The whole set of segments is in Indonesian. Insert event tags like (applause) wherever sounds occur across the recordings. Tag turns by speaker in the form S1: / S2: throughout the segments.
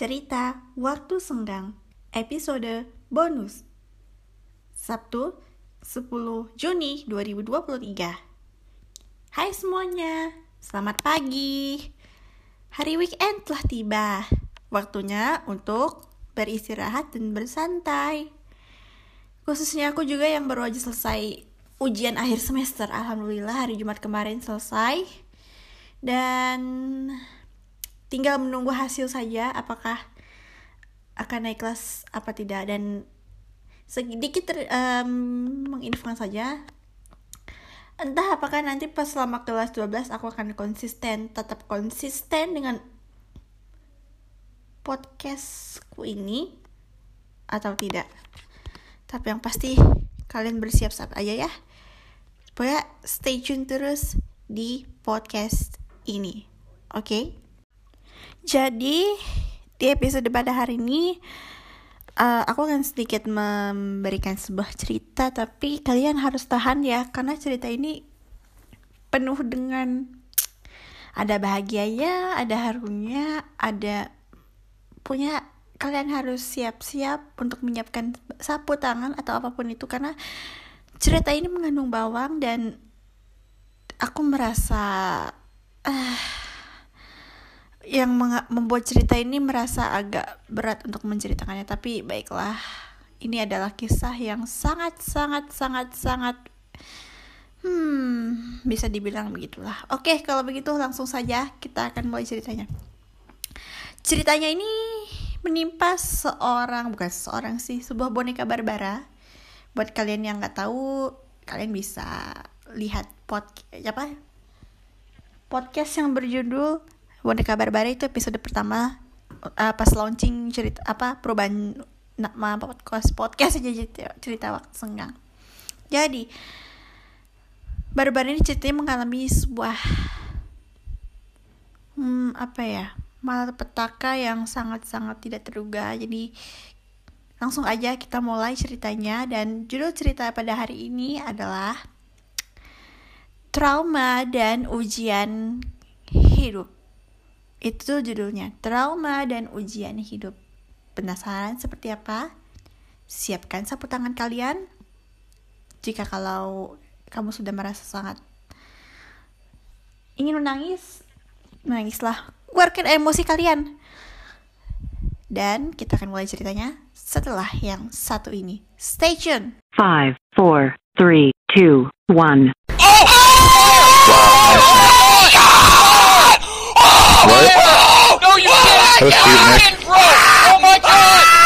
S1: Cerita Waktu Senggang Episode Bonus. Sabtu 10 Juni 2023 Hai semuanya, selamat pagi. Hari weekend telah tiba. Waktunya untuk beristirahat dan bersantai. Khususnya aku juga yang baru aja selesai ujian akhir semester. Alhamdulillah hari Jumat kemarin selesai. Dan tinggal menunggu hasil saja apakah akan naik kelas apa tidak. Dan sedikit ter, um, menginfokan saja entah apakah nanti pas selama kelas 12 aku akan konsisten tetap konsisten dengan podcastku ini atau tidak. Tapi yang pasti kalian bersiap-siap aja ya. Supaya stay tune terus di podcast ini oke? okay? Jadi di episode pada hari ini uh, aku akan sedikit memberikan sebuah cerita tapi kalian harus tahan ya karena cerita ini penuh dengan ada bahagianya, ada harunya, ada punya kalian harus siap-siap untuk menyiapkan sapu tangan atau apa pun itu karena cerita ini mengandung bawang dan aku merasa uh, yang membuat cerita ini merasa agak berat untuk menceritakannya tapi baiklah. Ini adalah kisah yang sangat sangat sangat sangat hmm bisa dibilang begitulah. Oke kalau begitu langsung saja kita akan mulai ceritanya. Ceritanya ini menimpa seorang bukan seorang sih sebuah boneka Barbara. Buat kalian yang nggak tahu kalian bisa lihat pod apa? Podcast yang berjudul boneka Barbara itu episode pertama uh, pas launching cerita apa perubahan nama podcast podcast aja cerita, waktu senggang. Jadi Barbara ini ceritanya mengalami sebuah hmm, apa ya malapetaka yang sangat-sangat tidak terduga. Jadi langsung aja kita mulai ceritanya. Dan judul cerita pada hari ini adalah trauma dan ujian hidup itu judulnya, trauma dan ujian hidup. Penasaran seperti apa? Siapkan sapu tangan kalian. Jika kalau kamu sudah merasa sangat ingin menangis, menangislah. Keluarkan emosi kalian. Dan kita akan mulai ceritanya setelah yang satu ini. Stay tune.
S2: 5, 4, 3, 2, 1.
S3: What?
S4: No, you can't! Oh my god!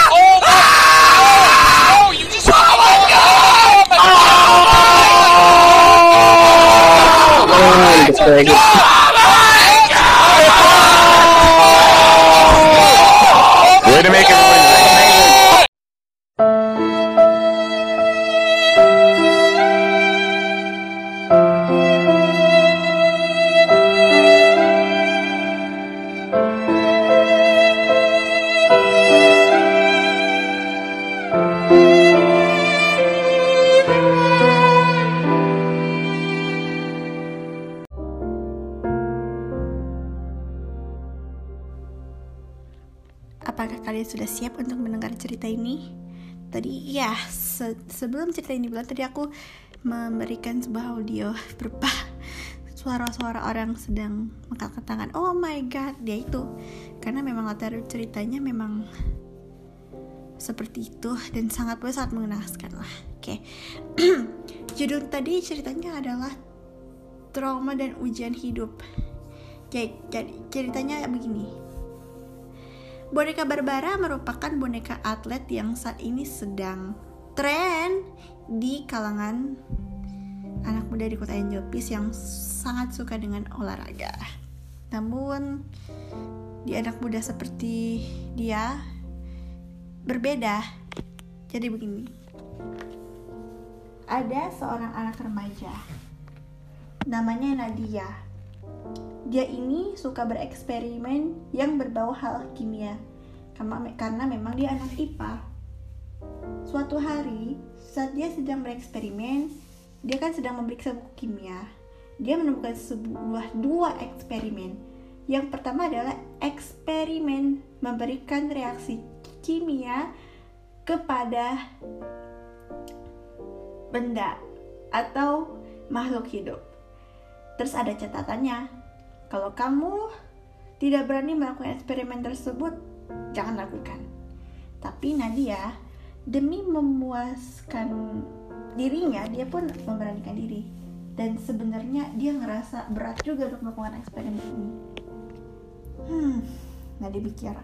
S1: Sebelum cerita ini bulan tadi aku memberikan sebuah audio berupa suara-suara orang sedang mengangkat tangan. Oh my god, dia itu. Karena memang latar ceritanya memang seperti itu dan sangat sangat mengenaskan lah. Oke. (clears throat) Judul tadi ceritanya adalah trauma dan ujian hidup. Jadi ceritanya begini. Boneka Barbara merupakan boneka atlet yang saat ini sedang tren di kalangan anak muda di kota Angelpis yang sangat suka dengan olahraga. Namun di anak muda seperti dia berbeda. Jadi begini. Ada seorang anak remaja namanya Nadia. Dia ini suka bereksperimen yang berbau hal kimia karena memang dia anak IPA. Suatu hari, saat dia sedang bereksperimen, dia kan sedang memeriksa buku kimia. Dia menemukan sebuah dua eksperimen. Yang pertama adalah eksperimen memberikan reaksi kimia kepada benda atau makhluk hidup. Terus ada catatannya, kalau kamu tidak berani melakukan eksperimen tersebut, jangan lakukan. Tapi Nadia, demi memuaskan dirinya, dia pun memberanikan diri. Dan sebenarnya dia ngerasa berat juga untuk melakukan eksperimen ini. Hmm, Nadia pikir,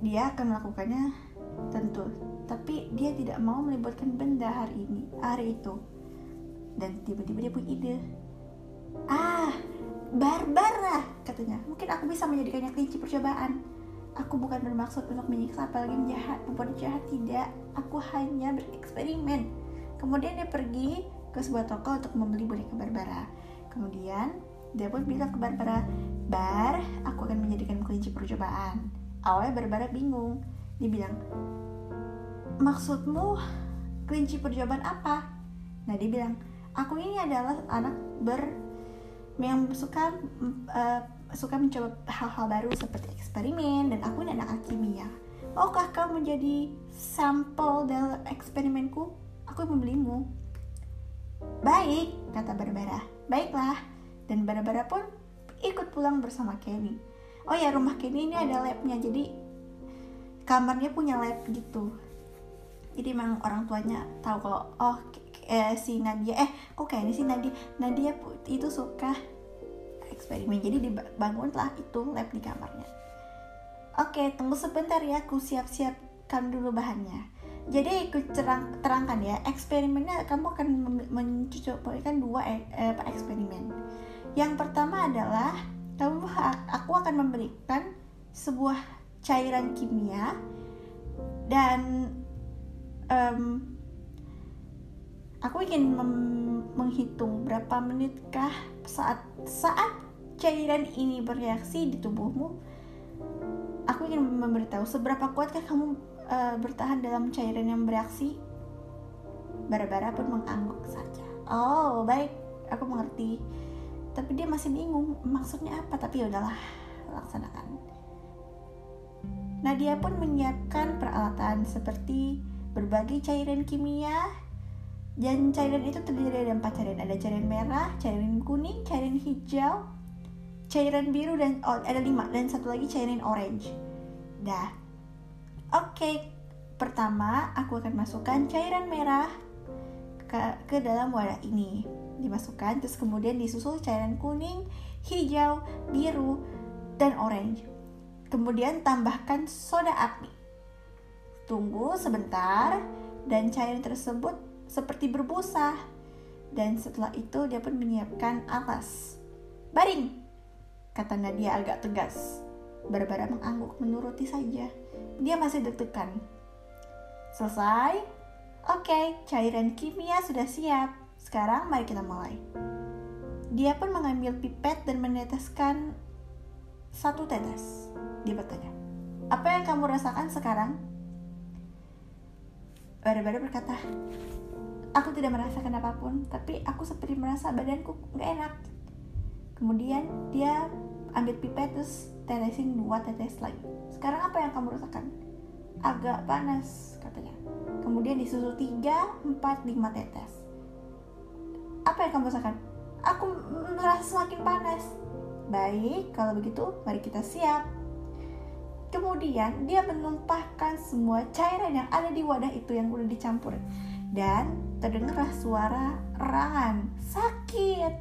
S1: dia akan melakukannya tentu. Tapi dia tidak mau melibatkan benda hari ini hari itu. Dan tiba-tiba dia punya ide. Ah Barbara katanya. Mungkin aku bisa menjadikannya kelinci percobaan aku bukan bermaksud untuk menyiksa apalagi menjahat. Membuat jahat tidak. Aku hanya bereksperimen. Kemudian dia pergi ke sebuah toko untuk membeli boneka Barbara. Kemudian dia pun bilang ke Barbara. Bar aku akan menjadikan kelinci percobaan. Awalnya Barbara bingung. Dia bilang, maksudmu kelinci percobaan apa? Nah dia bilang, aku ini adalah anak ber yang suka uh, suka mencoba hal-hal baru seperti eksperimen dan aku ini anak kimia. Maukah kau menjadi sampel dalam eksperimenku? Aku membelimu. Baik, kata Barbara. Baiklah. Dan Barbara pun ikut pulang bersama Kenny. Oh ya, rumah Kenny ini ada labnya, jadi kamarnya punya lab gitu jadi emang orang tuanya tahu kalau oh eh, si Nadia eh kok kayaknya si Nadia Nadia itu suka eksperimen. Jadi dibangunlah itu lab di kamarnya. Oke tunggu sebentar ya aku siap-siapkan dulu bahannya. Jadi ikut terang, terangkan ya eksperimennya kamu akan mencoba dua eh, eh, eksperimen. Yang pertama adalah kamu aku akan memberikan sebuah cairan kimia dan um, aku ingin menghitung berapa menitkah saat saat cairan ini bereaksi di tubuhmu. Aku ingin memberitahu seberapa kuatkah kamu uh, bertahan dalam cairan yang bereaksi. Bara-bara pun mengangguk saja. Oh baik. Aku mengerti. Tapi dia masih bingung. Maksudnya apa? Tapi ya udahlah laksanakan. Nadia pun menyiapkan peralatan seperti berbagai cairan kimia dan cairan itu terdiri dari empat cairan ada cairan merah, cairan kuning, cairan hijau, cairan biru dan oh, ada lima dan satu lagi cairan orange. Dah. Oke, okay. pertama aku akan masukkan cairan merah ke, ke dalam wadah ini. Dimasukkan terus kemudian disusul cairan kuning, hijau, biru, dan orange. Kemudian tambahkan soda api. Tunggu sebentar dan cairan tersebut seperti berbusa. Dan setelah itu dia pun menyiapkan alas. Baring, kata Nadia agak tegas. Barbara mengangguk menuruti saja. Dia masih deg-degan. Selesai? Oke, cairan kimia sudah siap. Sekarang mari kita mulai. Dia pun mengambil pipet dan meneteskan satu tetes. Dia bertanya, apa yang kamu rasakan sekarang? Bada-bada berkata, aku tidak merasakan apa pun, tapi aku seperti merasa badanku nggak enak. Kemudian dia ambil pipet terus tetesin dua tetes lagi. Sekarang apa yang kamu rasakan? Agak panas katanya. Kemudian disusul tiga, empat, lima tetes. Apa yang kamu rasakan? Aku merasa semakin panas. Baik, kalau begitu mari kita siap. Kemudian dia menumpahkan semua cairan yang ada di wadah itu yang udah dicampur. Dan terdengarlah suara erangan. Sakit.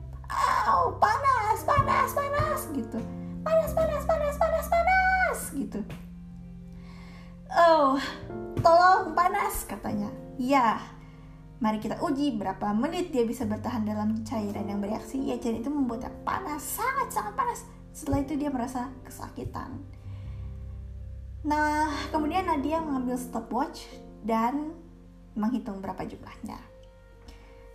S1: Au, panas, panas, panas gitu. Panas, panas, panas, panas, panas gitu. Oh, tolong panas katanya. Ya, Mari kita uji berapa menit dia bisa bertahan dalam cairan yang bereaksi. Ya, cairan itu membuatnya panas, sangat-sangat panas. Setelah itu dia merasa kesakitan. Nah, kemudian Nadia mengambil stopwatch dan menghitung berapa jumlahnya.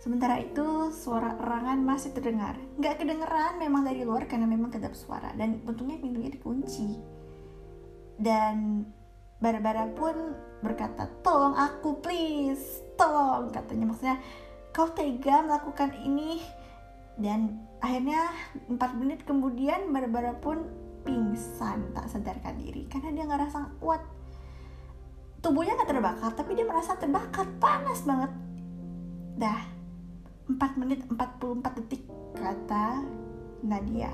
S1: Sementara itu, suara erangan masih terdengar. Nggak kedengeran memang dari luar karena memang kedap suara. Dan untungnya pintunya dikunci. Dan Barbara pun berkata, tolong aku please, tolong katanya. Maksudnya, kau tega melakukan ini dan akhirnya 4 menit kemudian Barbara pun pingsan tak sadarkan diri karena dia ngerasa kuat tubuhnya nggak terbakar tapi dia merasa terbakar. Panas banget. Dah 4 menit 44 detik kata Nadia.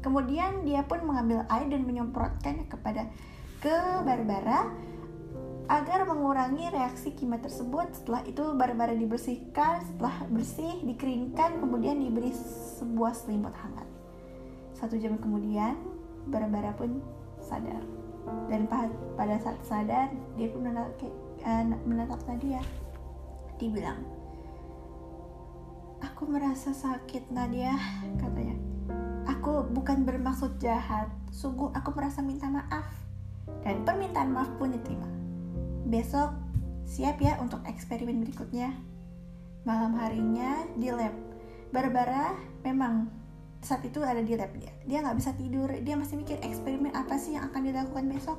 S1: Kemudian dia pun mengambil air dan menyemprotkannya kepada ke Barbara agar mengurangi reaksi kimia tersebut. Setelah itu Barbara dibersihkan. Setelah bersih dikeringkan kemudian diberi sebuah selimut hangat. Satu jam kemudian Barbara pun sadar dan pa- pada saat sadar dia pun menatap, eh, menatap Nadia dia bilang aku merasa sakit Nadia katanya. Aku bukan bermaksud jahat. Sungguh aku merasa minta maaf. Dan permintaan maaf pun diterima. Besok siap ya untuk eksperimen berikutnya. Malam harinya di lab. Barbara memang saat itu ada di lab dia. Dia nggak bisa tidur. Dia masih mikir eksperimen apa sih yang akan dilakukan besok?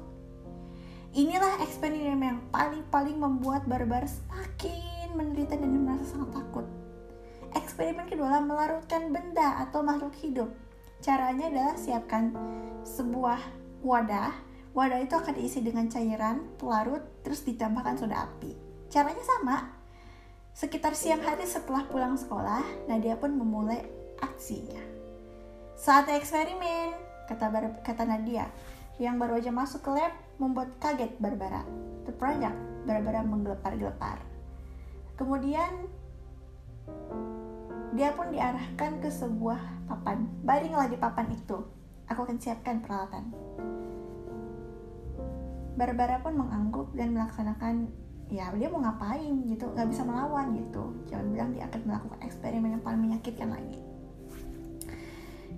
S1: Inilah eksperimen yang paling-paling membuat Barbara semakin menderita dan merasa sangat takut. Eksperimen kedua adalah melarutkan benda atau makhluk hidup. Caranya adalah siapkan sebuah wadah. Wadah itu akan diisi dengan cairan pelarut terus ditambahkan soda api. Caranya sama. Sekitar siang hari setelah pulang sekolah Nadia pun memulai aksinya saat eksperimen, kata, Bar- kata Nadia, yang baru aja masuk ke lab membuat kaget Barbara. Terperanjak, Barbara menggelepar-gelepar. Kemudian, dia pun diarahkan ke sebuah papan. Baringlah di papan itu. Aku akan siapkan peralatan. Barbara pun mengangguk dan melaksanakan ya dia mau ngapain gitu nggak bisa melawan gitu jangan bilang dia akan melakukan eksperimen yang paling menyakitkan lagi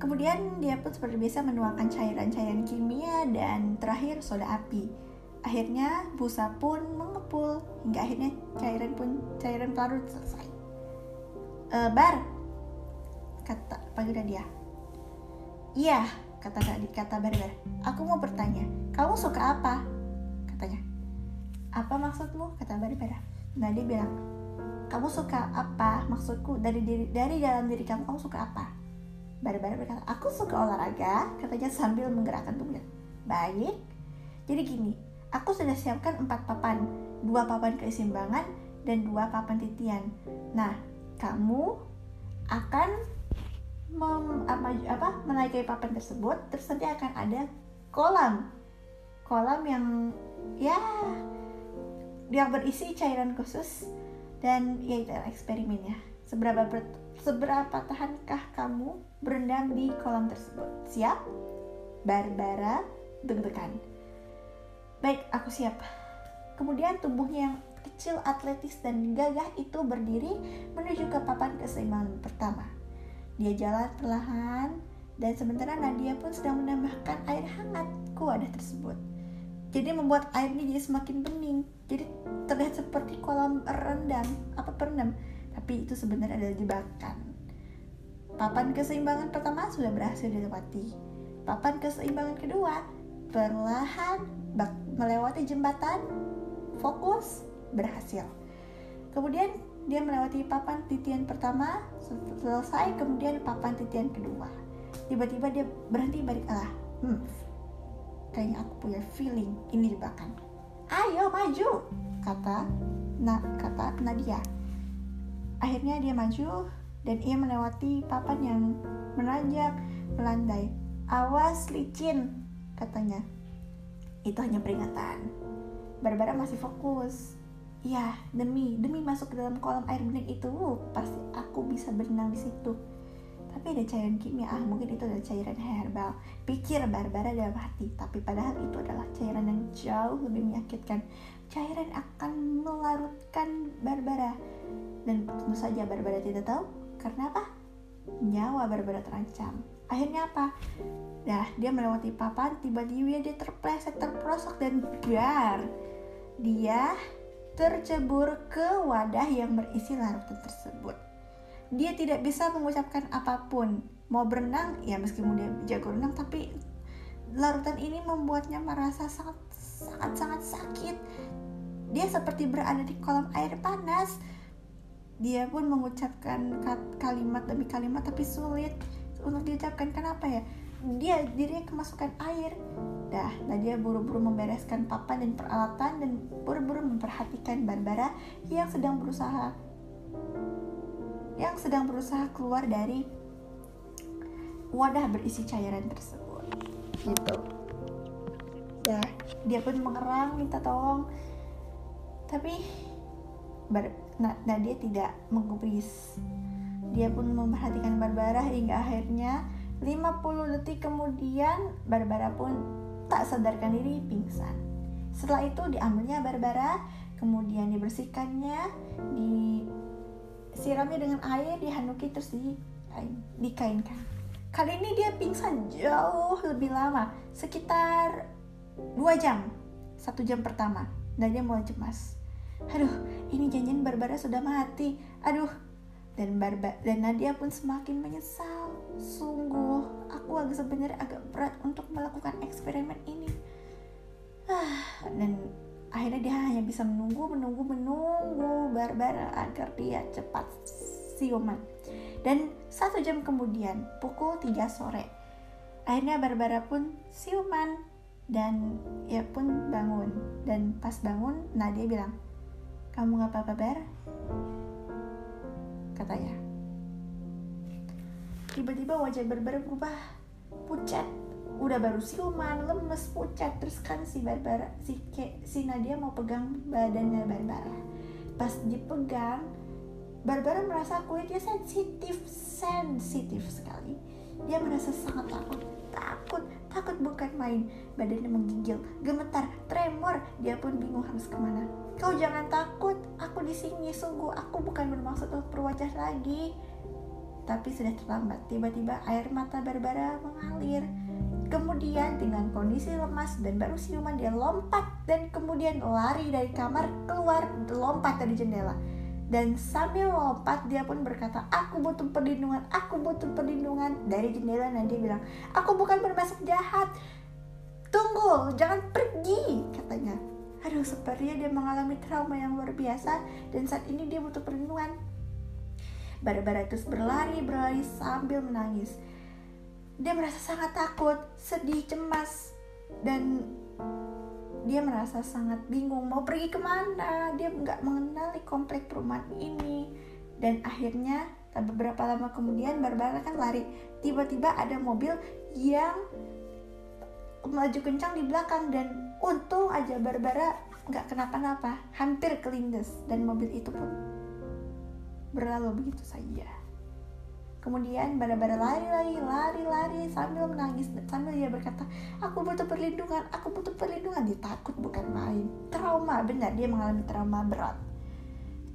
S1: Kemudian dia pun seperti biasa menuangkan cairan-cairan kimia dan terakhir soda api. Akhirnya busa pun mengepul hingga akhirnya cairan pun cairan pelarut selesai. E, bar, kata panggil dia. Iya, kata tadi kata Barbar. Aku mau bertanya, kamu suka apa? Katanya. Apa maksudmu? Kata Barbar. Nah dia bilang, kamu suka apa? Maksudku dari diri dari dalam diri kamu kamu suka apa? Barbara berkata, aku suka olahraga, katanya sambil menggerakkan tubuhnya. Baik, jadi gini, aku sudah siapkan empat papan, dua papan keseimbangan dan dua papan titian. Nah, kamu akan mem, apa, apa, papan tersebut, terus nanti akan ada kolam, kolam yang ya yang berisi cairan khusus dan ya itu eksperimennya. Seberapa ber- seberapa tahankah kamu berendam di kolam tersebut? Siap? Barbara deg-degan. Baik, aku siap. Kemudian tubuhnya yang kecil, atletis, dan gagah itu berdiri menuju ke papan keseimbangan pertama. Dia jalan perlahan, dan sementara Nadia pun sedang menambahkan air hangat ke wadah tersebut. Jadi membuat airnya jadi semakin bening. Jadi terlihat seperti kolam rendam, apa perendam. Tapi itu sebenarnya adalah jebakan. Papan keseimbangan pertama sudah berhasil dilewati. Papan keseimbangan kedua perlahan melewati jembatan, fokus, berhasil. Kemudian dia melewati papan titian pertama, sel- selesai, kemudian papan titian kedua. Tiba-tiba dia berhenti balik arah. Hmm, kayaknya aku punya feeling ini jebakan. Ayo maju, kata na kata Nadia. Akhirnya dia maju dan ia melewati papan yang menanjak melandai. Awas licin, katanya. Itu hanya peringatan. Barbara masih fokus. Ya, demi demi masuk ke dalam kolam air bening itu, pasti aku bisa berenang di situ. Tapi ada cairan kimia, ah mungkin itu adalah cairan herbal. Pikir Barbara dalam hati, tapi padahal itu adalah cairan yang jauh lebih menyakitkan. Cairan akan melarutkan Barbara. Dan tentu saja Barbara tidak tahu karena apa? Nyawa Barbara terancam. Akhirnya apa? Dah, dia melewati papan, tiba-tiba dia terpleset, terperosok dan dar. Dia tercebur ke wadah yang berisi larutan tersebut. Dia tidak bisa mengucapkan apa pun. Mau berenang, ya meskipun dia jago renang, tapi larutan ini membuatnya merasa sangat sangat sakit. Dia seperti berada di kolam air panas. Dia pun mengucapkan kalimat demi kalimat tapi sulit untuk diucapkan. Kenapa ya? Dia dirinya kemasukan air. Dah nah dia buru-buru membereskan papan dan peralatan dan buru-buru memperhatikan Barbara yang sedang berusaha yang sedang berusaha keluar dari wadah berisi cairan tersebut. Gitu. Ya dia pun mengerang minta tolong. Tapi Bar- Na- Nadia tidak menggubris. Dia pun memperhatikan Barbara hingga akhirnya 50 detik kemudian Barbara pun tak sadarkan diri pingsan. Setelah itu diambilnya Barbara kemudian dibersihkannya disiramnya dengan air dihanduki terus di, dikainkan. Kali ini dia pingsan jauh lebih lama sekitar dua jam satu jam pertama dan dia mulai cemas aduh ini janjian Barbara sudah mati. Aduh. Dan Barba dan Nadia pun semakin menyesal. Sungguh aku agak sebenarnya agak berat untuk melakukan eksperimen ini. Ah, dan akhirnya dia hanya bisa menunggu menunggu menunggu Barbara agar dia cepat siuman. Dan satu jam kemudian pukul 3 sore akhirnya Barbara pun siuman dan ia pun bangun. Dan pas bangun Nadia bilang kamu gak apa-apa Bar? katanya tiba-tiba wajah Barbara berubah. Pucat. Udah baru siuman lemes pucat. Terus kan si Barbara si Ke, si Nadia mau pegang badannya Barbara. Pas dipegang Barbara merasa kulitnya sensitif sensitif sekali. Dia merasa sangat takut. Takut takut bukan main. Badannya menggigil gemetar tremor. Dia pun bingung harus ke mana. Kau jangan takut. Aku di sini. Sungguh aku bukan bermaksud untuk berwajah lagi. Tapi sudah terlambat. Tiba-tiba air mata Barbara mengalir. Kemudian dengan kondisi lemas dan baru siuman dia lompat dan kemudian lari dari kamar keluar lompat dari jendela dan sambil lompat dia pun berkata aku butuh perlindungan aku butuh perlindungan. Dari jendela dan dia bilang aku bukan bermaksud jahat. Tunggu jangan pergi katanya. Aduh sepertinya dia mengalami trauma yang luar biasa dan saat ini dia butuh perlindungan. Barbara terus berlari berlari sambil menangis. Dia merasa sangat takut sedih cemas dan dia merasa sangat bingung mau pergi ke mana? Dia nggak mengenali komplek perumahan ini. Dan akhirnya beberapa lama kemudian Barbara kan lari. Tiba-tiba ada mobil yang melaju kencang di belakang dan untung aja Barbara nggak kenapa-napa hampir kelindes dan mobil itu pun berlalu begitu saja kemudian Barbara lari lagi lari lari sambil menangis sambil dia berkata aku butuh perlindungan aku butuh perlindungan. Dia takut bukan main. Trauma benar dia mengalami trauma berat.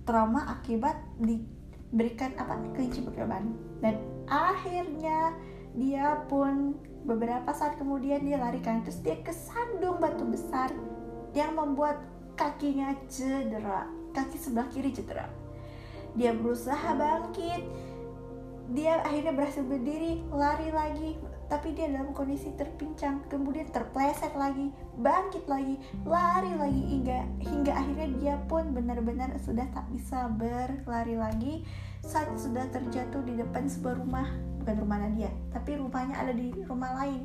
S1: Trauma akibat diberikan apa kelinci berkorban dan akhirnya dia pun beberapa saat kemudian dia larikan terus dia kesandung batu besar yang membuat kakinya cedera kaki sebelah kiri cedera. Dia berusaha bangkit dia akhirnya berhasil berdiri lari lagi. Tapi dia dalam kondisi terpincang kemudian terpleset lagi bangkit lagi lari lagi hingga hingga akhirnya dia pun benar-benar sudah tak bisa berlari lagi. Saat sudah terjatuh di depan sebuah rumah bukan rumah Nadia tapi rumahnya ada di rumah lain.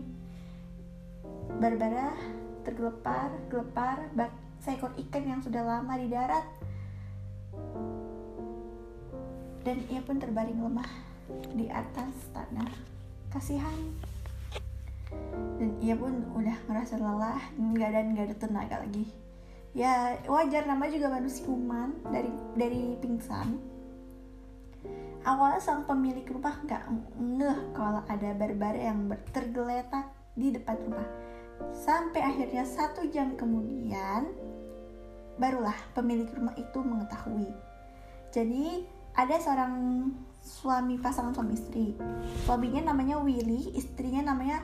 S1: Barbara tergelepar gelepar bak seekor ikan yang sudah lama di darat. Dan ia pun terbaring lemah di atas tanah kasihan. Dan ia pun udah ngerasa lelah nggak dan nggak ada tenaga lagi. Ya wajar nama juga manusia siuman dari dari pingsan. Awalnya sang pemilik rumah nggak ngeh kalau ada barbar yang tergeletak di depan rumah. Sampai akhirnya satu jam kemudian barulah pemilik rumah itu mengetahui. Jadi ada seorang suami pasangan suami istri. Suaminya namanya Willy istrinya namanya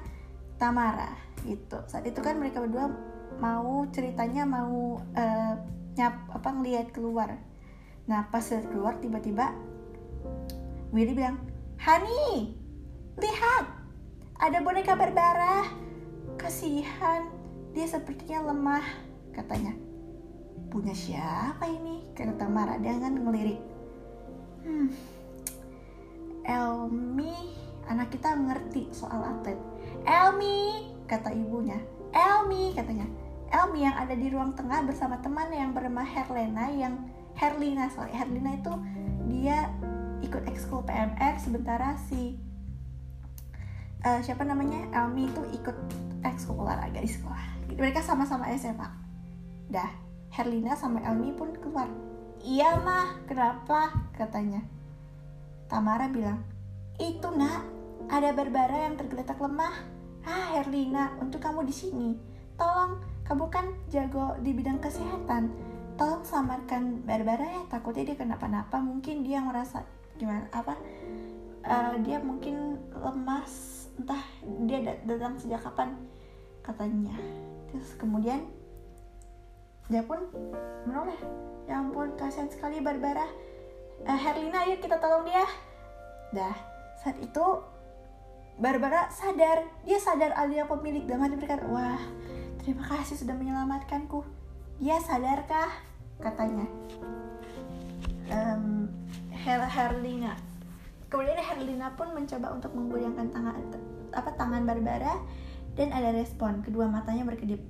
S1: Tamara gitu. Saat itu kan mereka berdua mau ceritanya mau uh, nyap apa ngelihat keluar. Nah pas keluar tiba-tiba Willy bilang Hani lihat ada boneka Barbara kasihan dia sepertinya lemah katanya. Punya siapa ini? kata Tamara dia kan ngelirik. Hmm, Elmi, anak kita mengerti soal atlet. Elmi, kata ibunya. Elmi, katanya. Elmi yang ada di ruang tengah bersama teman yang bernama Herlena yang Herlina, sorry, Herlina itu dia ikut ekskul PMR sementara si eh, siapa namanya Elmi itu ikut ekskul olahraga di sekolah. Mereka sama-sama SMA. Dah, Herlina sama Elmi pun keluar. Iya mah, kenapa? Katanya. Tamara bilang, itu nak, ada Barbara yang tergeletak lemah. Ah, Herlina, untuk kamu di sini. Tolong, kamu kan jago di bidang kesehatan. Tolong selamatkan Barbara ya, takutnya dia kenapa-napa. Mungkin dia merasa gimana apa? eh, dia mungkin lemas, entah dia dat- datang sejak kapan katanya. Terus kemudian dia pun menoleh. Ya ampun, kasihan sekali Barbara. Eh, Herlina, ayo kita tolong dia. Dah, saat itu Barbara sadar, dia sadar Alia pemilik dalam hati berkata, wah terima kasih sudah menyelamatkanku. Dia sadarkah? Katanya. Em, Her Herlina. Kemudian Herlina pun mencoba untuk menggoyangkan tangan apa tangan Barbara dan ada respon. Kedua matanya berkedip.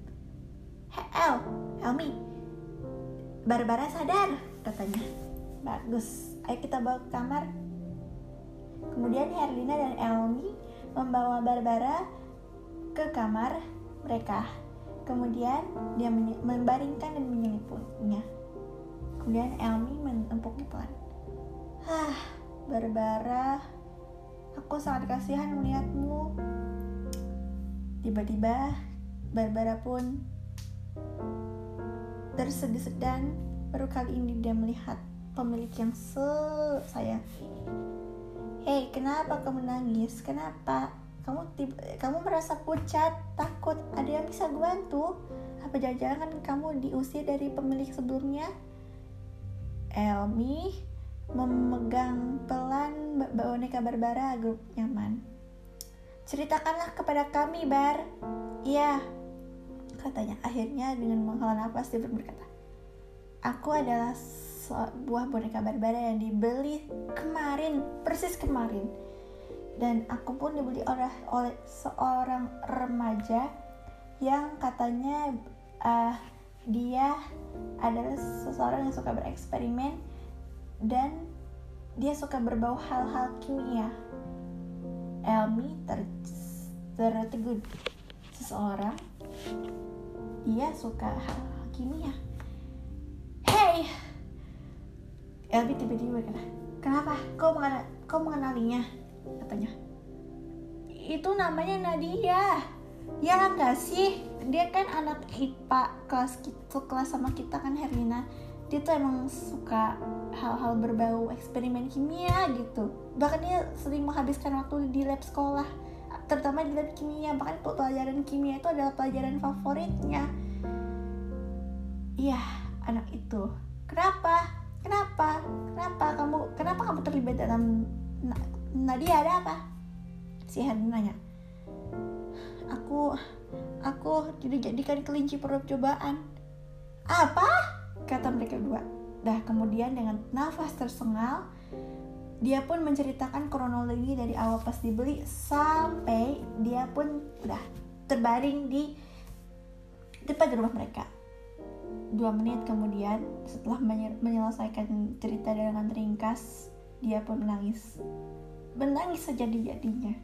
S1: "He, El, Elmi, Barbara sadar, katanya. Bagus, ayo kita bawa ke kamar. Kemudian Herlina dan Elmi membawa Barbara ke kamar mereka. Kemudian dia membaringkan dan menyeliputnya. Kemudian Elmi menempuknya pelan. Hah, Barbara, aku sangat kasihan melihatmu. Tiba-tiba Barbara pun tersegan-segan baru kali ini dia melihat pemilik yang sayang. Hei, kenapa kamu nangis? Kenapa? Kamu tiba, kamu merasa pucat, takut, ada yang bisa gue bantu? Apa jangan-jangan kamu diusir dari pemilik sebelumnya? Elmi memegang pelan boneka Barbara grup nyaman. Ceritakanlah kepada kami, Bar. Iya, katanya. Akhirnya dengan menghela nafas dia berkata, Aku adalah sebuah boneka Barbara yang dibeli kemarin, persis kemarin. Dan aku pun dibeli oleh, oleh seorang remaja yang katanya eh, dia adalah seseorang yang suka bereksperimen dan dia suka berbau hal-hal kimia. Elmi ter tertegun seseorang dia suka hal-hal kimia. Hey, Elmi tiba-tiba berkata, kenapa? Kau mengenal, kau mengenalinya? Katanya. Itu namanya Nadia. Ya enggak sih? Dia kan anak IPA kelas kita, kelas sama kita kan Herlina. Dia tuh emang suka hal-hal berbau eksperimen kimia gitu. Bahkan dia sering menghabiskan waktu di lab sekolah, terutama di lab kimia. Bahkan pelajaran kimia itu adalah pelajaran favoritnya. Iya, anak itu. Kenapa? Kenapa? Kenapa kamu kenapa kamu terlibat dalam Na- Nadia ada apa? Si Herlina nanya. Aku aku dijadikan kelinci percobaan. Apa? Kata mereka berdua. Dah kemudian dengan nafas tersengal, dia pun menceritakan kronologi dari awal pas dibeli sampai dia pun udah terbaring di depan rumah mereka. Dua menit kemudian, setelah menye- menyelesaikan cerita dengan ringkas, dia pun menangis. Menangis sejadi-jadinya.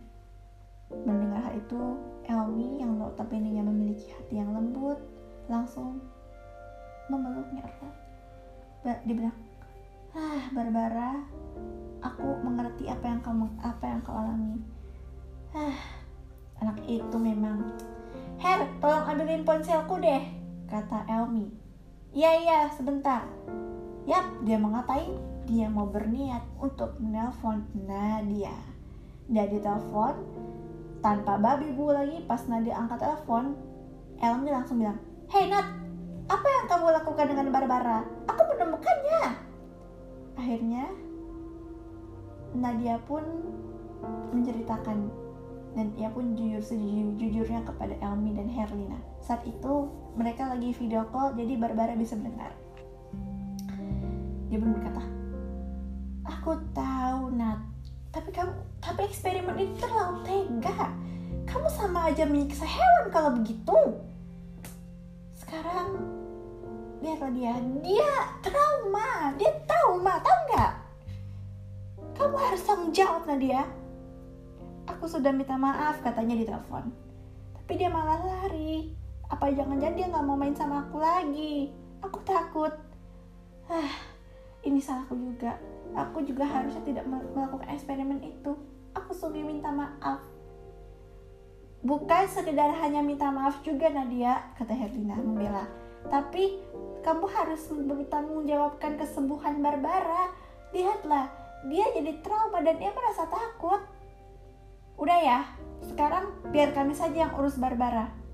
S1: Mendengar hal itu, Elmi yang notabene memiliki hati yang lembut, langsung memeluknya erat. Dia ah Barbara, aku mengerti apa yang kamu apa yang kau alami. Ah, anak itu memang. Her, tolong ambilin ponselku deh, kata Elmi. Iya iya, sebentar. Yap, dia mau ngapain? Dia mau berniat untuk menelpon Nadia. Dia ditelepon tanpa babi bu lagi pas Nadia angkat telepon, Elmi langsung bilang, Hey Nat, apa yang kamu lakukan dengan Barbara? Aku menemukannya. Akhirnya Nadia pun menceritakan dan ia pun jujur sejujurnya kepada Elmi dan Herlina. Saat itu mereka lagi video call jadi Barbara bisa mendengar. Dia pun berkata, Aku tahu, Nat. Tapi kamu, tapi eksperimen itu terlalu tega. Kamu sama aja menyiksa hewan kalau begitu. Sekarang, lihatlah dia. Dia trauma. Dia trauma, tahu nggak? Kamu harus tanggung jawab, Nadia. Aku sudah minta maaf, katanya di telepon. Tapi dia malah lari. Apa jangan-jangan dia nggak mau main sama aku lagi? Aku takut. Ah, ini salahku juga. Aku juga harusnya tidak mel- melakukan eksperimen itu. Aku sungguh minta maaf. Bukan sekedar hanya minta maaf juga Nadia, kata Herlina membela. Tapi kamu harus bertanggung jawabkan kesembuhan Barbara. Lihatlah, dia jadi trauma dan dia merasa takut. Udah ya, sekarang biar kami saja yang urus Barbara.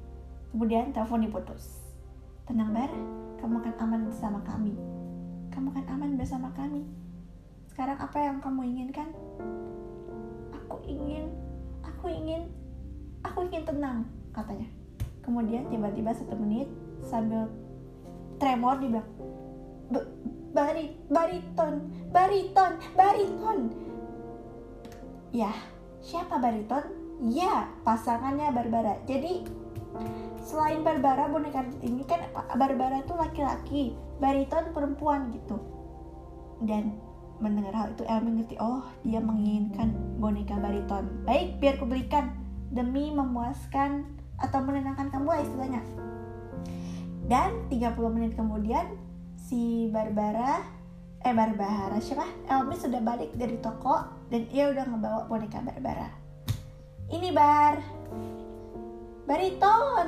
S1: Kemudian telepon diputus. Tenang Bar, kamu akan aman bersama kami. Kamu akan aman bersama kami. Sekarang apa yang kamu inginkan? Aku ingin, aku ingin, aku ingin tenang, katanya. Kemudian tiba-tiba satu menit sambil tremor dia bilang, "B- bari, bariton, bariton, bariton. Ya, siapa bariton? Ya, pasangannya Barbara. Jadi selain Barbara boneka ini kan Barbara itu laki-laki, bariton perempuan gitu. Dan mendengar hal itu Elmi ngerti, oh dia menginginkan boneka bariton. Baik, biar kubelikan demi memuaskan atau menenangkan kamu lah istilahnya. Dan 30 menit kemudian si Barbara eh Barbara siapa? Elmi sudah balik dari toko dan ia udah ngebawa boneka Barbara. Ini Bar, bariton.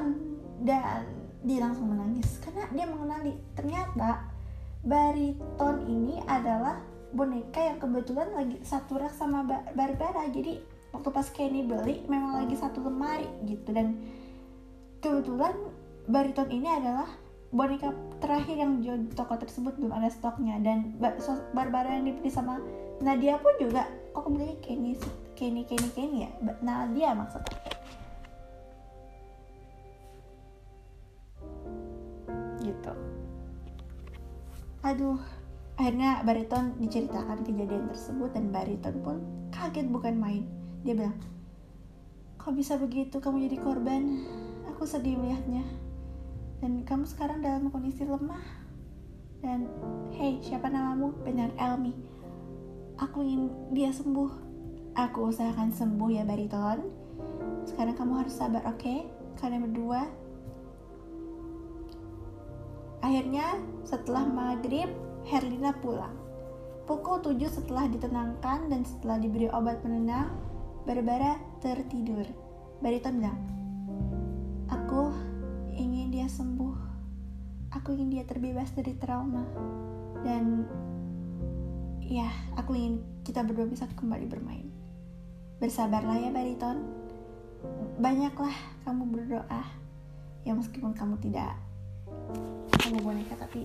S1: Dan dia langsung menangis karena dia mengenali ternyata bariton ini adalah boneka yang kebetulan lagi satu rak sama Ba- Barbara. Jadi waktu pas Kenny beli memang lagi satu lemari gitu. Dan kebetulan bariton ini adalah boneka terakhir yang dijual di toko tersebut belum ada stoknya. Dan Barbara yang dibeli sama Nadia pun juga kok belinya Kenny? Kenny Kenny Kenny ya? Nadia maksudnya gitu. Aduh akhirnya bariton diceritakan kejadian tersebut dan bariton pun kaget bukan main. Dia bilang kok bisa begitu kamu jadi korban? Aku sedih melihatnya. Dan kamu sekarang dalam kondisi lemah. Dan hey siapa namamu? Benar Elmi. Aku ingin dia sembuh. Aku usahakan sembuh ya bariton. Sekarang kamu harus sabar oke? Kalian berdua Akhirnya setelah maghrib Herlina pulang. Pukul 7 setelah ditenangkan dan setelah diberi obat penenang, Barbara tertidur. Bariton bilang, Aku ingin dia sembuh. Aku ingin dia terbebas dari trauma. Dan ya, aku ingin kita berdua bisa kembali bermain. Bersabarlah ya Bariton. Banyaklah kamu berdoa. Ya meskipun kamu tidak kamu boneka tapi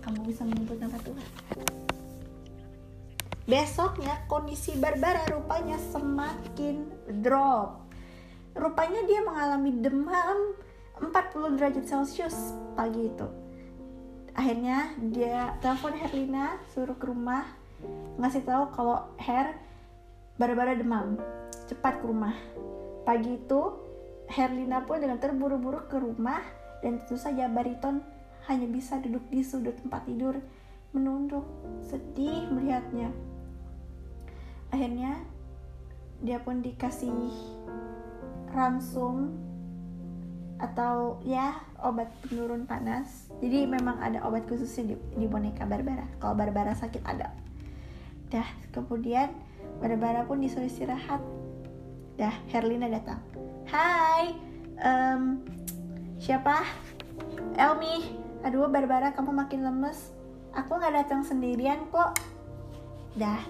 S1: kamu bisa menyebut nama Tuhan. Besoknya kondisi Barbara rupanya semakin drop. Rupanya dia mengalami demam 40 derajat Celcius pagi itu. Akhirnya dia telepon Herlina suruh ke rumah ngasih tahu kalau Her Barbara demam. Cepat ke rumah. Pagi itu Herlina pun dengan terburu-buru ke rumah dan tentu saja bariton hanya bisa duduk di sudut tempat tidur menunduk sedih melihatnya. Akhirnya dia pun dikasih ramsum atau ya obat penurun panas. Jadi memang ada obat khususnya di, di boneka Barbara. Kalau Barbara sakit ada. Dah kemudian Barbara pun disuruh istirahat. Dah Herlina datang. Hai em, siapa? Elmi aduh Barbara kamu makin lemes. Aku nggak datang sendirian kok. Dah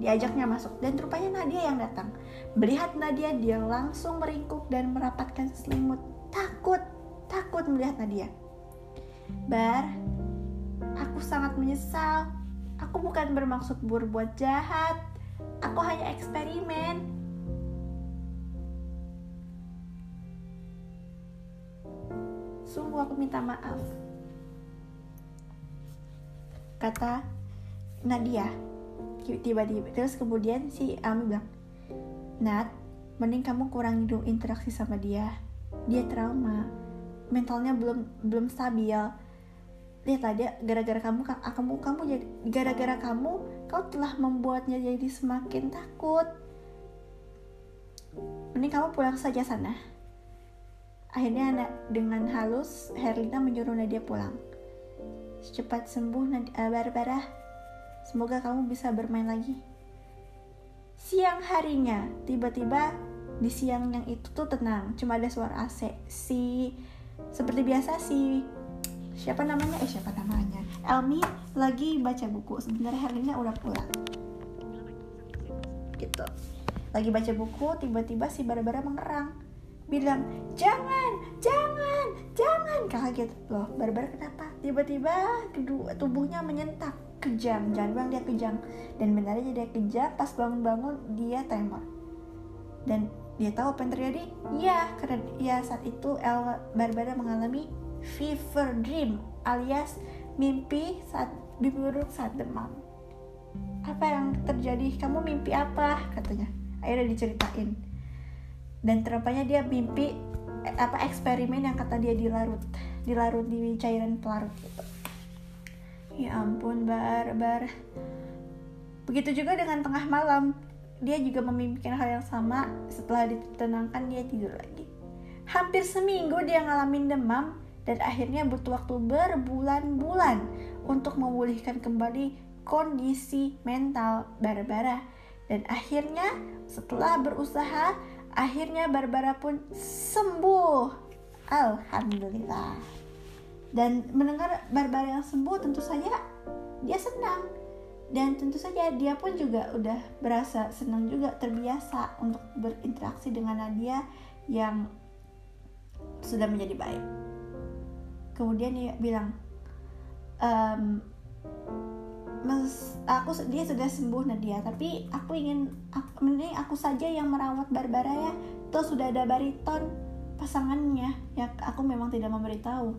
S1: diajaknya masuk. Dan rupanya Nadia yang datang. Melihat Nadia dia langsung meringkuk dan merapatkan selimut. Takut takut melihat Nadia. Bar aku sangat menyesal. Aku bukan bermaksud berbuat jahat. Aku hanya eksperimen. Sungguh aku minta maaf. Kata Nadia. tiba-tiba. Terus kemudian si Elmi bilang Nat mending kamu kurangi dulu interaksi sama dia. Dia trauma. Mentalnya belum belum stabil. Lihatlah dia gara-gara kamu kamu kamu jadi gara-gara kamu kau telah membuatnya jadi semakin takut. Mending kamu pulang saja sana. Akhirnya anak dengan halus Herlina menyuruh Nadia pulang cepat sembuh Nadia, uh, Barbara semoga kamu bisa bermain lagi. Siang harinya tiba-tiba di siang yang itu tuh tenang cuma ada suara AC si seperti biasa si siapa namanya? Eh siapa namanya? Elmi lagi baca buku. Sebenarnya Herlina udah pulang. Gitu. Lagi baca buku tiba-tiba si Barbara mengerang. Bilang jangan jangan jangan. Kaget. Loh Barbara kenapa tiba-tiba kedua tubuhnya menyentak kejang jangan bilang dia kejang dan benarnya dia kejang pas bangun-bangun dia tremor dan dia tahu apa yang terjadi ya karena ya saat itu El Barbara mengalami fever dream alias mimpi saat buruk saat demam. Apa yang terjadi? Kamu mimpi apa? katanya. Akhirnya diceritain. Dan terapanya dia mimpi eh, apa eksperimen yang kata dia dilarut, dilarut di cairan pelarut gitu. Ya ampun, barbar. Begitu juga dengan tengah malam, dia juga memimpikan hal yang sama. Setelah ditenangkan, dia tidur lagi. Hampir seminggu dia ngalamin demam, dan akhirnya butuh waktu berbulan-bulan untuk memulihkan kembali kondisi mental Barbara dan akhirnya setelah berusaha akhirnya Barbara pun sembuh Alhamdulillah. Dan mendengar Barbara yang sembuh tentu saja dia senang. Dan tentu saja dia pun juga udah berasa senang juga terbiasa untuk berinteraksi dengan Nadia yang sudah menjadi baik. Kemudian dia bilang ehm, Mas, aku dia sudah sembuh Nadia tapi aku ingin aku, mending aku saja yang merawat Barbara ya. Tuh sudah ada bariton pasangannya ya aku memang tidak memberitahu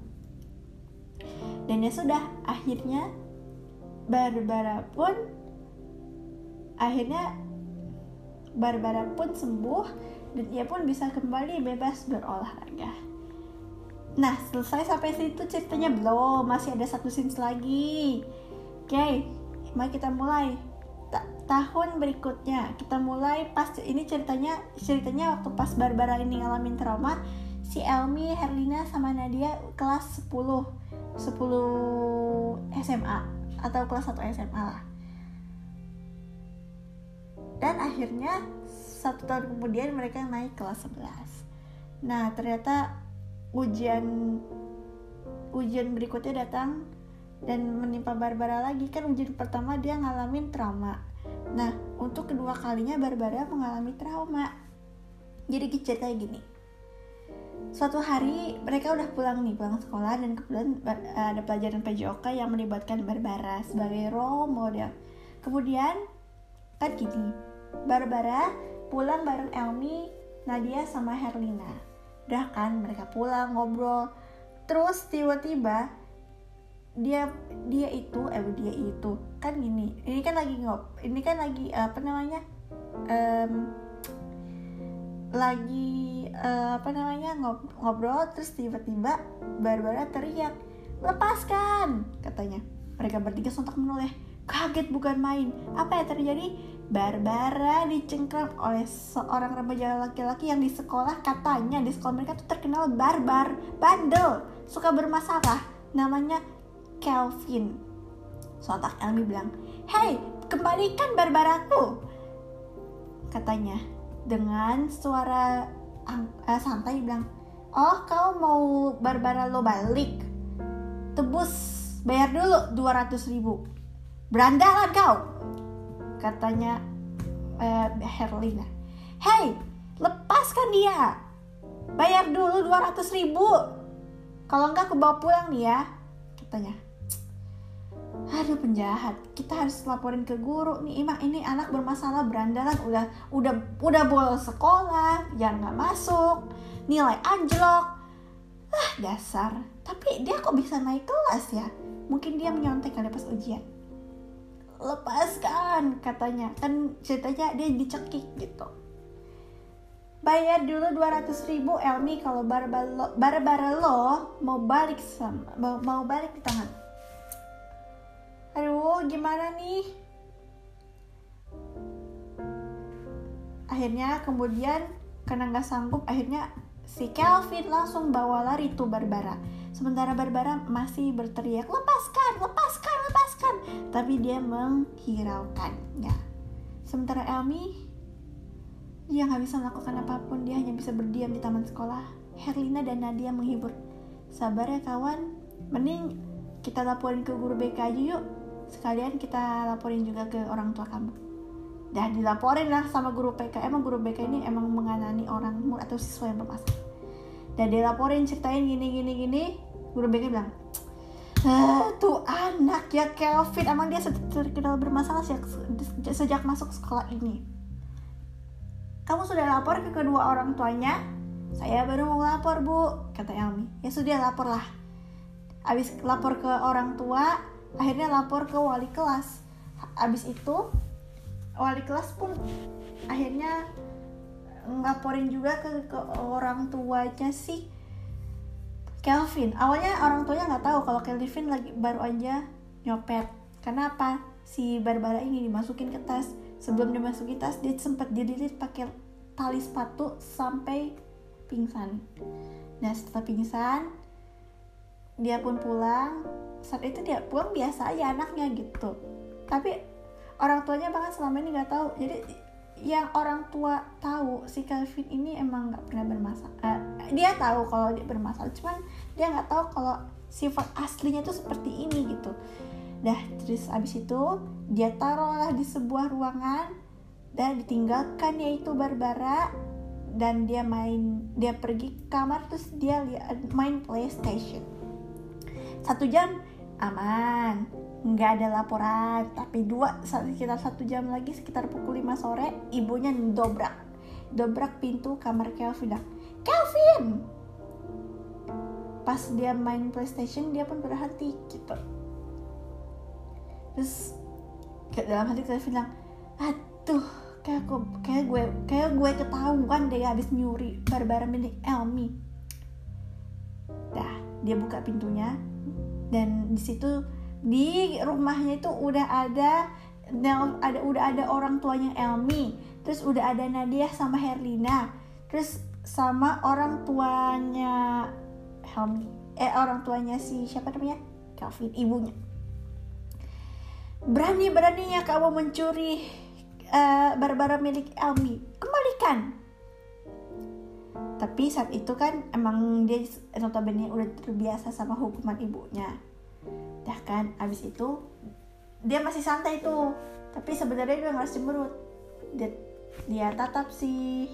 S1: dan ya sudah akhirnya Barbara pun akhirnya Barbara pun sembuh dan ia pun bisa kembali bebas berolahraga Nah, selesai sampai situ ceritanya belum, masih ada satu scenes lagi. Oke, okay, mari kita mulai. Ta tahun berikutnya kita mulai pas ini ceritanya ceritanya waktu pas Barbara ini ngalamin trauma, si Elmi, Herlina sama Nadia kelas 10 10 SMA atau kelas 1 SMA lah. Dan akhirnya satu tahun kemudian mereka naik kelas 11. Nah, ternyata ujian ujian berikutnya datang dan menimpa Barbara lagi kan ujian pertama dia ngalamin trauma nah untuk kedua kalinya Barbara mengalami trauma. Jadi ceritanya gini. Suatu hari mereka udah pulang nih pulang sekolah dan kemudian ada pelajaran PJOK yang melibatkan Barbara sebagai role model. Kemudian kan gini Barbara pulang bareng Elmi Nadia sama Herlina. Udah kan mereka pulang ngobrol. Terus tiba-tiba dia dia itu eh dia itu kan gini ini kan lagi ngob ini kan lagi apa namanya um, lagi uh, apa namanya ngob ngobrol terus tiba-tiba Barbara teriak lepaskan! katanya. Mereka bertiga sontak menoleh. Kaget bukan main. Apa yang terjadi? Barbara dicengkram oleh seorang remaja laki-laki yang di sekolah katanya di sekolah mereka tuh terkenal barbar, bandel, suka bermasalah. Namanya Kelvin. Sontak Elmi bilang, Hey, kembalikan Barbaraku. Katanya dengan suara uh, santai bilang, Oh, kau mau Barbara lo balik? Tebus, bayar dulu 200 ribu. Berandalan kau, katanya uh, Herlina Hey lepaskan dia bayar dulu 200 ribu kalau enggak aku bawa pulang nih ya katanya aduh penjahat. Kita harus laporin ke guru. Nih Ima ini anak bermasalah berandalan. Udah udah udah bolos sekolah. Yang nggak masuk. Nilai anjlok. Ah dasar. Tapi dia kok bisa naik kelas ya? Mungkin dia menyontek kali pas ujian. Lepaskan katanya. Kan ceritanya dia dicekik gitu. Bayar dulu 200 ribu Elmi kalau barbara lo, lo mau balik sama mau balik di tangan aduh gimana nih? Akhirnya kemudian karena nggak sanggup akhirnya si Kelvin langsung bawa lari tuh Barbara. Sementara Barbara masih berteriak lepaskan lepaskan lepaskan! Tapi dia menghiraukannya. Sementara Elmi dia nggak bisa melakukan apa pun dia hanya bisa berdiam di taman sekolah. Herlina dan Nadia menghibur. Sabar ya kawan. Mending kita laporin ke guru BK aja yuk sekalian kita laporin juga ke orang tua kamu. Dan dilaporin lah sama guru PK emang guru BK ini emang menganani orang atau siswa yang bermasalah. Dan dilaporin ceritain gini gini gini. Guru BK bilang "Ah, tuh anak ya Kelvin. Emang dia terkenal bermasalah sejak, sejak masuk sekolah ini. Kamu sudah lapor ke kedua orang tuanya? Saya baru mau lapor bu kata Elmi. Ya sudah lapor lah abis lapor ke orang tua akhirnya lapor ke wali kelas. Abis itu wali kelas pun akhirnya ngelaporin juga ke, ke orang tuanya si Kelvin. Awalnya orang tuanya nggak tahu kalau Kelvin lagi baru aja nyopet. Karena apa? Si Barbara ini dimasukin ke tas. Sebelum dimasukin tas dia sempat dililit pakai tali sepatu sampai pingsan. Nah setelah pingsan dia pun pulang saat itu dia pulang biasa aja anaknya gitu. Tapi orang tuanya bahkan selama ini nggak tahu. Jadi yang orang tua tahu si Calvin ini emang nggak pernah bermasalah Eh, dia tahu kalau dia bermasalah cuman dia nggak tahu kalau sifat aslinya itu seperti ini gitu. Dah terus abis itu dia taruhlah di sebuah ruangan dan ditinggalkan yaitu Barbara dan dia main dia pergi ke kamar terus dia main PlayStation satu jam? Aman. Nggak ada laporan. Tapi dua sekitar satu jam lagi sekitar pukul 5 sore ibunya dobrak dobrak pintu kamar Kelvin. Bilang Kelvin! Pas dia main PlayStation dia pun berhenti gitu. Terus dalam hati Kelvin bilang aduh kayak aku kayak gue kayak gue ketahuan deh habis nyuri Barbara milik Elmi. Dah dia buka pintunya dan di situ di rumahnya itu udah ada ada udah ada orang tuanya Elmi terus udah ada Nadia sama Herlina terus sama orang tuanya Helmi. Eh orang tuanya si siapa namanya? Calvin ibunya. Berani beraninya kamu mencuri eh, Barbara milik Elmi. Kembalikan tapi saat itu kan emang dia notabene udah terbiasa sama hukuman ibunya. Dah kan abis itu dia masih santai tuh. Tapi sebenarnya dia nggak cemberut. Dia dia tatap si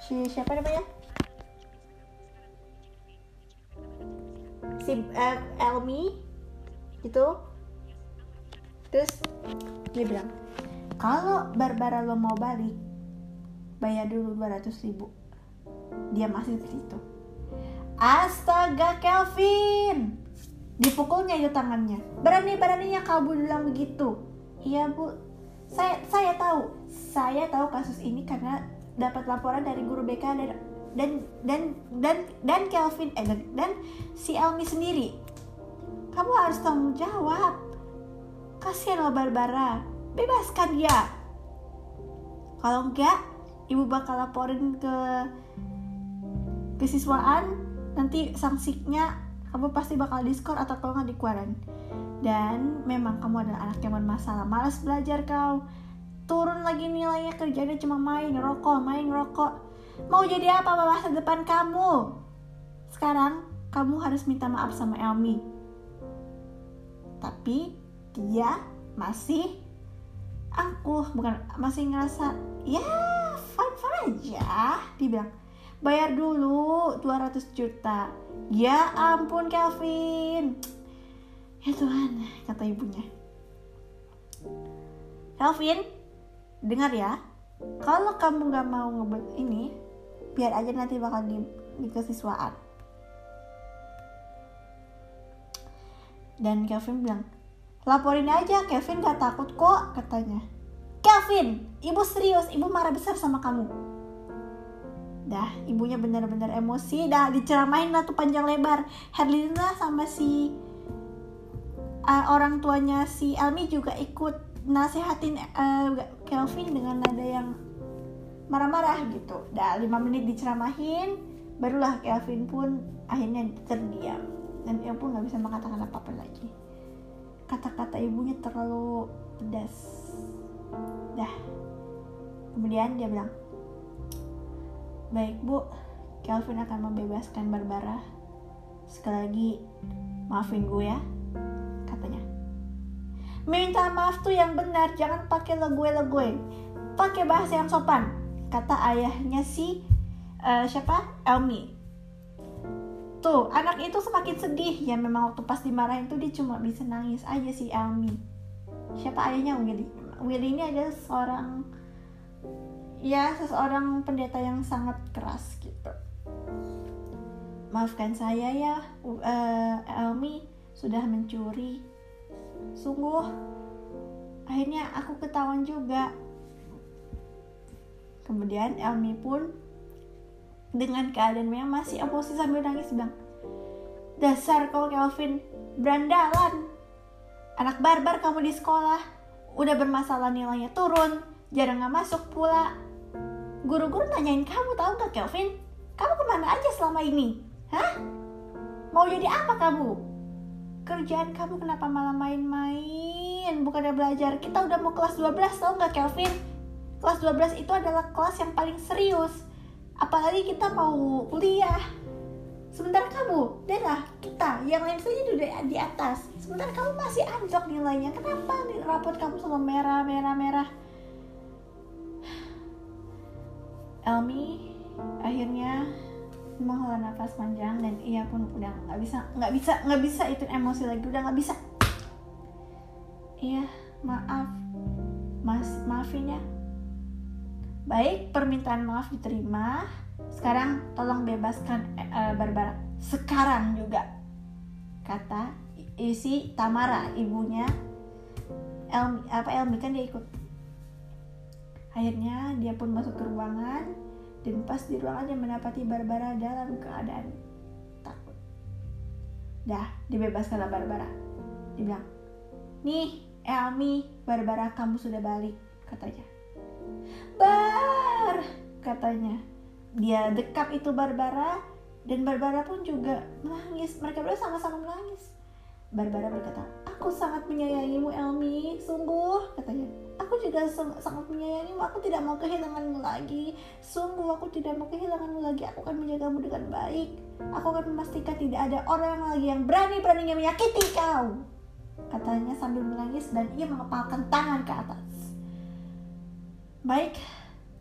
S1: si siapa namanya? Si eh, Elmi gitu. Terus dia bilang kalau Barbara lo mau balik bayar dulu 200 ribu. Dia masih di situ. Astaga Kelvin! Dipukulnya itu tangannya. Berani-beraninya kamu bilang begitu? Iya bu. Saya saya tahu. Saya tahu kasus ini karena dapat laporan dari guru BK dan dan dan dan dan Kelvin eh dan, dan si Elmi sendiri. Kamu harus tanggung jawab. Kasihan loh Barbara. Bebaskan dia. Kalau enggak ibu bakal laporin ke kesiswaan nanti sanksinya kamu pasti bakal diskor atau kalau nggak dikeluarin dan memang kamu adalah anak yang bermasalah. Malas belajar kau. Turun lagi nilainya kerjanya cuma main rokok main rokok. Mau jadi apa masa depan kamu? Sekarang kamu harus minta maaf sama Elmi. Tapi dia masih angkuh bukan masih ngerasa ya fine fine aja. Dia bilang bayar dulu 200 juta. Ya ampun Kelvin. Ya Tuhan kata ibunya. Kelvin dengar ya. Kalau kamu nggak mau ngebet ini biar aja nanti bakal di, di kesiswaan dan Kelvin bilang laporin aja Kevin gak takut kok katanya Kevin ibu serius ibu marah besar sama kamu. Dah ibunya benar-benar emosi. Dah diceramain lah tuh panjang lebar. Herlina sama si uh, orang tuanya si Elmi juga ikut nasehatin uh, Kelvin dengan nada yang marah-marah gitu. Dah lima menit diceramahin barulah Kelvin pun akhirnya terdiam. Dan dia pun nggak bisa mengatakan apa-apa lagi. Kata-kata ibunya terlalu pedas dah. Kemudian dia bilang baik bu. Kelvin akan membebaskan Barbara. Sekali lagi maafin gue ya katanya. Minta maaf tuh yang benar jangan pakai legue-legue pakai bahasa yang sopan kata ayahnya si uh, siapa? Elmi. Tuh anak itu semakin sedih. Ya memang waktu pas dimarahin tuh dia cuma bisa nangis aja si Elmi. Siapa ayahnya Willy Willy ini adalah seorang ya seseorang pendeta yang sangat keras gitu. Maafkan saya ya uh, Elmi sudah mencuri. Sungguh akhirnya aku ketahuan juga. Kemudian Elmi pun dengan keadaan yang masih emosi sambil nangis bilang dasar kau Kelvin berandalan. Anak barbar kamu di sekolah udah bermasalah nilainya turun jarang nggak masuk pula. Guru-guru nanyain kamu tahu gak Kelvin? Kamu ke mana aja selama ini? Hah? Mau jadi apa kamu? Kerjaan kamu kenapa malah main-main? Bukannya belajar. Kita udah mau kelas 12 tau nggak Kelvin? Kelas 12 itu adalah kelas yang paling serius. Apalagi kita mau kuliah sementara kamu darah kita yang lain saja udah di atas. Sementara kamu masih anjlok nilainya. Kenapa nih rapot kamu selalu merah merah merah? Elmi akhirnya menghela nafas panjang dan ia pun udah nggak bisa nggak bisa nggak bisa itu emosi lagi udah nggak bisa. Iya maaf. Mas maafin ya baik permintaan maaf diterima sekarang tolong bebaskan uh, Barbara. Sekarang juga kata isi Tamara ibunya. Elmi apa Elmi kan dia ikut. Akhirnya dia pun masuk ke ruangan dan pas di ruangan dia mendapati Barbara dalam keadaan takut. Dah dibebaskanlah Barbara. Dibilang nih Elmi Barbara kamu sudah balik katanya. Bar katanya dia dekap itu Barbara dan Barbara pun juga menangis. Mereka berdua sama-sama menangis. Barbara berkata aku sangat menyayangimu Elmi. Sungguh katanya. Aku juga sangat menyayangimu. Aku tidak mau kehilanganmu lagi. Sungguh aku tidak mau kehilanganmu lagi. Aku akan menjagamu dengan baik. Aku akan memastikan tidak ada orang lagi yang berani-beraninya menyakiti kau katanya sambil menangis dan ia mengepalkan tangan ke atas. Baik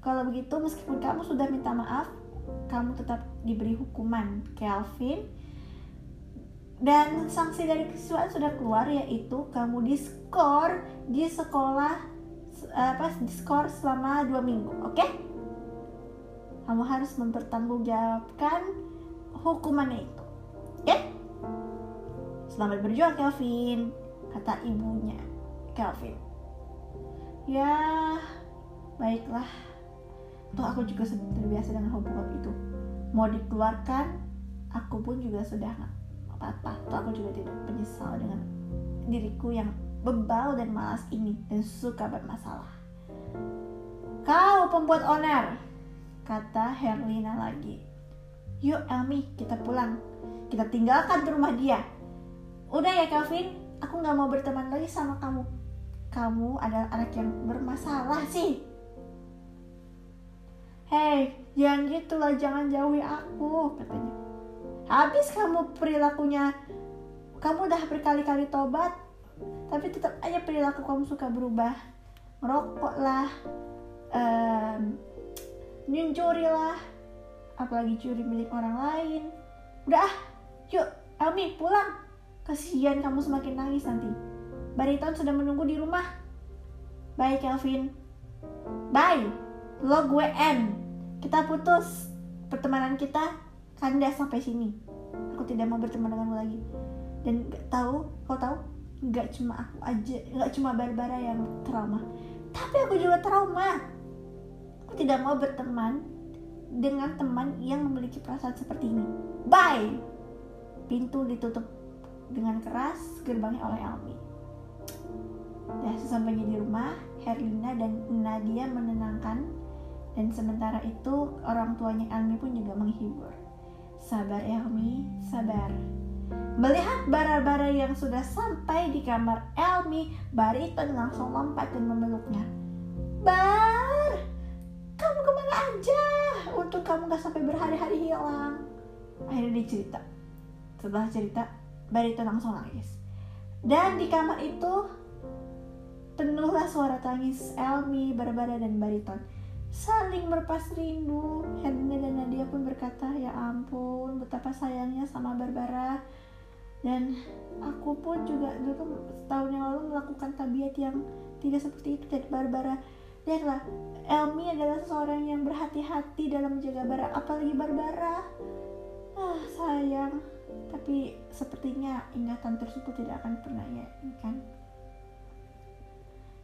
S1: kalau begitu meskipun kamu sudah minta maaf kamu tetap diberi hukuman Kelvin dan sanksi dari kesiswaan sudah keluar yaitu kamu diskor di sekolah apa diskor selama dua minggu oke okay? kamu harus mempertanggungjawabkan hukumannya itu oke okay? selamat berjuang Kelvin kata ibunya Kelvin ya baiklah toh aku juga terbiasa dengan hubungan itu. Mau dikeluarkan aku pun juga sudah nggak apa-apa. Toh aku juga tidak menyesal dengan diriku yang bebal dan malas ini dan suka bermasalah. Kau pembuat oner kata Herlina lagi. Yuk Elmi kita pulang. Kita tinggalkan rumah dia. Udah ya Calvin. Aku nggak mau berteman lagi sama kamu. Kamu adalah anak yang bermasalah sih Hei, jangan gitu lah, jangan jauhi aku, katanya. Habis kamu perilakunya, kamu udah berkali-kali tobat, tapi tetap aja perilaku kamu suka berubah. Ngerokok lah, um, nyuncuri lah, apalagi curi milik orang lain. Udah, yuk, Ami pulang. Kasihan kamu semakin nangis nanti. Bariton sudah menunggu di rumah. Bye, Kelvin. Bye lo gue N. Kita putus. Pertemanan kita kandas sampai sini. Aku tidak mau berteman denganmu lagi. Dan gak tahu kau tahu nggak cuma aku aja nggak cuma Barbara yang trauma. Tapi aku juga trauma. Aku tidak mau berteman dengan teman yang memiliki perasaan seperti ini. Bye! Pintu ditutup dengan keras gerbangnya oleh Elmi dan sesampainya di rumah Herlina dan Nadia menenangkan dan sementara itu orang tuanya Elmi pun juga menghibur sabar Elmi sabar Melihat bara-bara yang sudah sampai di kamar Elmi, Bariton langsung lompat dan memeluknya. Bar, kamu ke mana aja? Untung kamu gak sampai berhari-hari hilang. Akhirnya dia cerita. Setelah cerita, Bariton langsung nangis. Dan di kamar itu penuhlah suara tangis Elmi, Barbara, dan Bariton. Saling berpas rindu. Hermina dan Nadia pun berkata, ya ampun, betapa sayangnya sama Barbara. Dan aku pun juga dulu setahun yang lalu melakukan tabiat yang tidak seperti itu dari Barbara. Lihatlah, Elmi adalah seseorang yang berhati-hati dalam menjaga Barbara, apalagi Barbara. Ah, sayang. Tapi sepertinya ingatan tersebut tidak akan pernah ya, kan?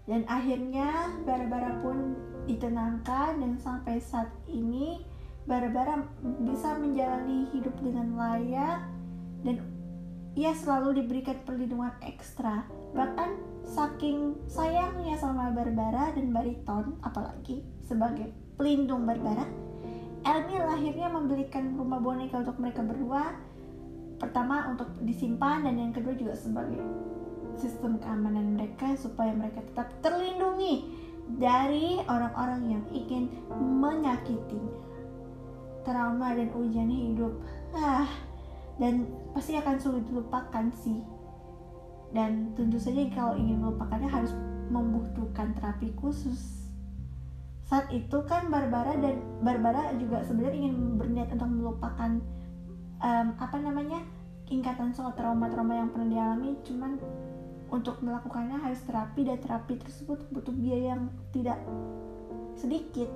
S1: Dan akhirnya Barbara pun ditenangkan dan sampai saat ini Barbara bisa menjalani hidup dengan layak dan ia selalu diberikan perlindungan ekstra. Bahkan saking sayangnya sama Barbara dan Bariton apalagi sebagai pelindung Barbara, Elmi lahirnya membelikan rumah boneka untuk mereka berdua. Pertama untuk disimpan dan yang kedua juga sebagai sistem keamanan mereka supaya mereka tetap terlindungi dari orang-orang yang ingin menyakitinya. Trauma dan ujian hidup, ah, dan pasti akan sulit dilupakan sih. Dan tentu saja kalau ingin melupakannya harus membutuhkan terapi khusus. Saat itu kan Barbara dan Barbara juga sebenarnya ingin berniat untuk melupakan um, apa namanya ingatan soal trauma-trauma yang pernah dialami, cuman untuk melakukannya harus terapi dan terapi tersebut butuh biaya yang tidak sedikit.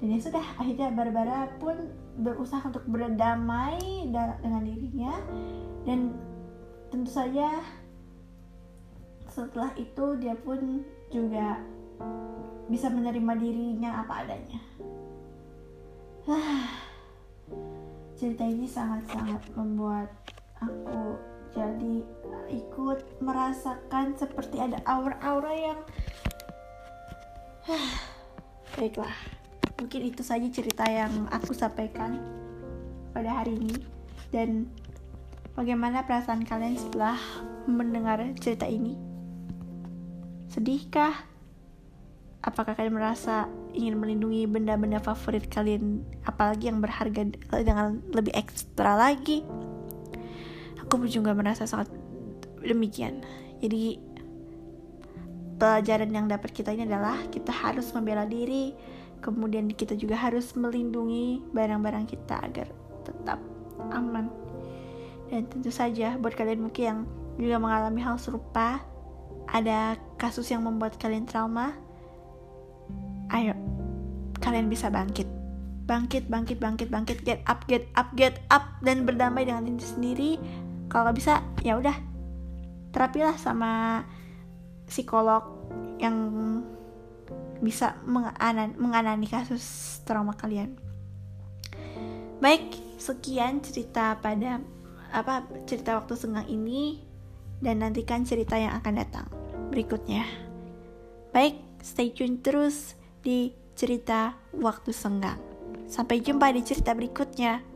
S1: Dan ya sudah akhirnya Barbara pun berusaha untuk berdamai dengan dirinya. Dan tentu saja setelah itu dia pun juga bisa menerima dirinya apa adanya. Cerita ini sangat-sangat membuat aku jadi ikut merasakan seperti ada aura-aura yang baiklah. Mungkin itu saja cerita yang aku sampaikan pada hari ini. Dan bagaimana perasaan kalian setelah mendengar cerita ini? Sedihkah? Apakah kalian merasa ingin melindungi benda-benda favorit kalian apalagi yang berharga dengan lebih ekstra lagi aku juga merasa sangat demikian. Jadi pelajaran yang dapat kita ini adalah kita harus membela diri kemudian kita juga harus melindungi barang-barang kita agar tetap aman. Dan tentu saja buat kalian mungkin yang juga mengalami hal serupa ada kasus yang membuat kalian trauma ayo kalian bisa bangkit. Bangkit bangkit bangkit bangkit. Get up get up get up. Dan berdamai dengan diri sendiri kalau bisa ya udah terapilah sama psikolog yang bisa menganan, menganani kasus trauma kalian. Baik, sekian cerita pada apa cerita waktu senggang ini dan nantikan cerita yang akan datang berikutnya. Baik, stay tune terus di cerita waktu senggang. Sampai jumpa di cerita berikutnya.